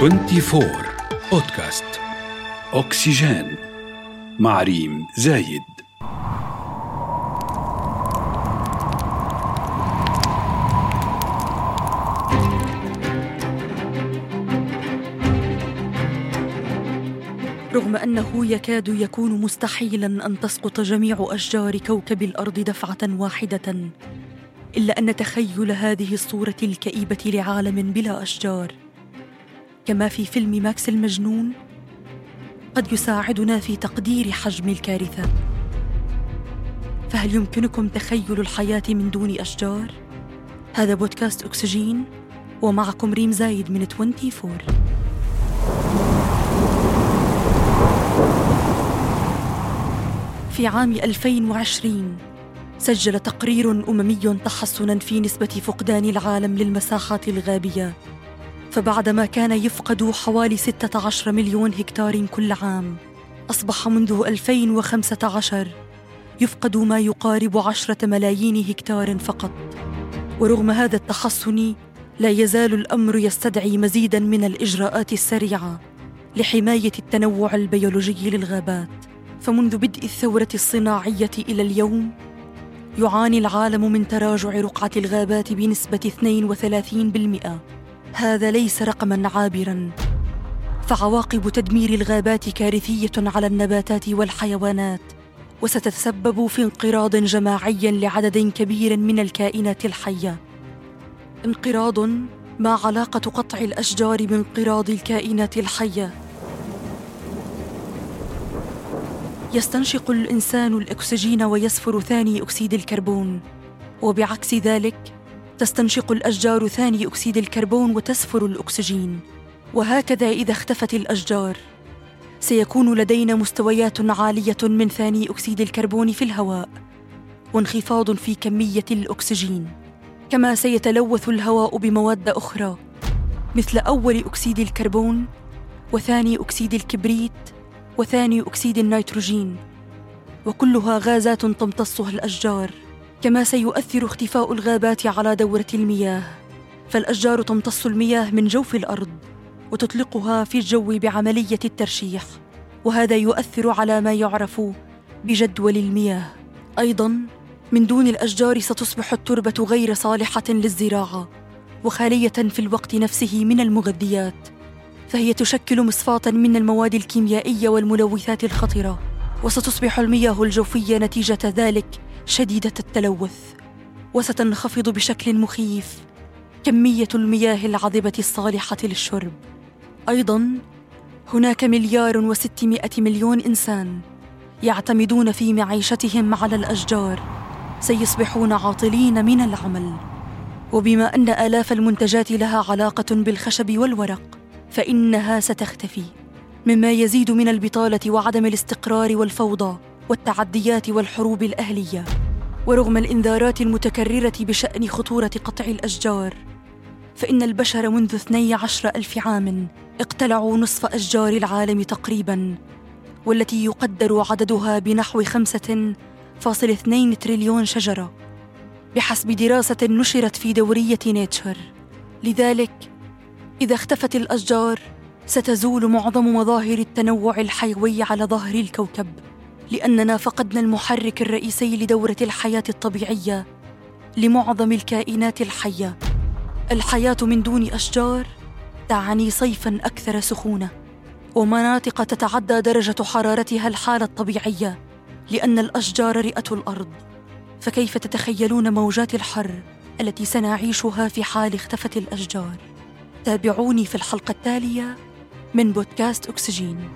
24 بودكاست أكسجين مع ريم زايد رغم أنه يكاد يكون مستحيلا أن تسقط جميع أشجار كوكب الأرض دفعة واحدة إلا أن تخيل هذه الصورة الكئيبة لعالم بلا أشجار. كما في فيلم ماكس المجنون قد يساعدنا في تقدير حجم الكارثة. فهل يمكنكم تخيل الحياة من دون أشجار؟ هذا بودكاست أكسجين ومعكم ريم زايد من 24 في عام 2020 سجل تقرير أممي تحسنا في نسبة فقدان العالم للمساحات الغابية. فبعدما كان يفقد حوالي 16 مليون هكتار كل عام أصبح منذ 2015 يفقد ما يقارب عشرة ملايين هكتار فقط. ورغم هذا التحسن لا يزال الأمر يستدعي مزيدا من الإجراءات السريعة لحماية التنوع البيولوجي للغابات. فمنذ بدء الثورة الصناعية إلى اليوم يعاني العالم من تراجع رقعة الغابات بنسبة 32% هذا ليس رقما عابرا. فعواقب تدمير الغابات كارثية على النباتات والحيوانات وستتسبب في انقراض جماعي لعدد كبير من الكائنات الحية. انقراض ما علاقة قطع الأشجار بانقراض الكائنات الحية. يستنشق الإنسان الأكسجين ويسفر ثاني أكسيد الكربون وبعكس ذلك تستنشق الأشجار ثاني أكسيد الكربون وتزفر الأكسجين. وهكذا إذا اختفت الأشجار. سيكون لدينا مستويات عالية من ثاني أكسيد الكربون في الهواء. وانخفاض في كمية الأكسجين. كما سيتلوث الهواء بمواد أخرى. مثل أول أكسيد الكربون وثاني أكسيد الكبريت وثاني أكسيد النيتروجين. وكلها غازات تمتصها الأشجار. كما سيؤثر اختفاء الغابات على دورة المياه. فالأشجار تمتص المياه من جوف الأرض وتطلقها في الجو بعملية الترشيح وهذا يؤثر على ما يعرف بجدول المياه. أيضا من دون الأشجار ستصبح التربة غير صالحة للزراعة وخالية في الوقت نفسه من المغذيات. فهي تشكل مصفاة من المواد الكيميائية والملوثات الخطرة وستصبح المياه الجوفية نتيجة ذلك شديدة التلوث وستنخفض بشكل مخيف كمية المياه العذبة الصالحة للشرب. أيضا هناك مليار وستمائة مليون إنسان يعتمدون في معيشتهم على الأشجار سيصبحون عاطلين من العمل. وبما أن آلاف المنتجات لها علاقة بالخشب والورق فإنها ستختفي مما يزيد من البطالة وعدم الاستقرار والفوضى. والتعديات والحروب الأهلية ورغم الإنذارات المتكررة بشأن خطورة قطع الأشجار فإن البشر منذ اثني عشر ألف عام اقتلعوا نصف أشجار العالم تقريبا والتي يقدر عددها بنحو خمسة فاصل اثنين تريليون شجرة بحسب دراسة نشرت في دورية نيتشر. لذلك إذا اختفت الأشجار ستزول معظم مظاهر التنوع الحيوي على ظهر الكوكب. لأننا فقدنا المحرك الرئيسي لدورة الحياة الطبيعية لمعظم الكائنات الحية. الحياة من دون أشجار تعني صيفا أكثر سخونة ومناطق تتعدى درجة حرارتها الحالة الطبيعية لأن الأشجار رئة الأرض. فكيف تتخيلون موجات الحر التي سنعيشها في حال اختفت الأشجار؟ تابعوني في الحلقة التالية من بودكاست أكسجين.